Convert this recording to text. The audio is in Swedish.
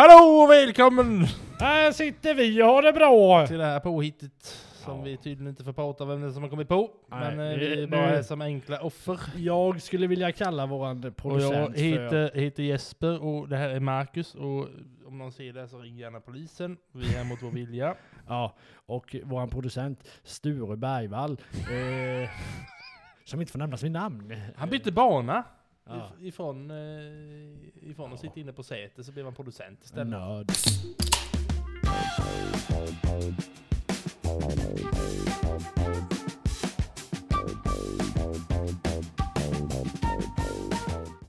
Hallå och välkommen Här sitter vi och har det bra! till det här påhittet som Ja. vi tydligen inte får prata vem det är som har kommit på. Nej, men eh, vi är bara här som enkla offer. Jag skulle vilja kalla våran Och producent jag för... heter, heter Jesper och det här är Marcus och om någon ser det så ring gärna polisen. Vi är här mot vår vilja. Ja, och våran producent Sture Bergvall. eh, som inte får nämnas vid namn. Han bytte bana. Ja. If- Ifrån, eh, ifrån att sitta inne på sätet så blev han producent istället. Nörd.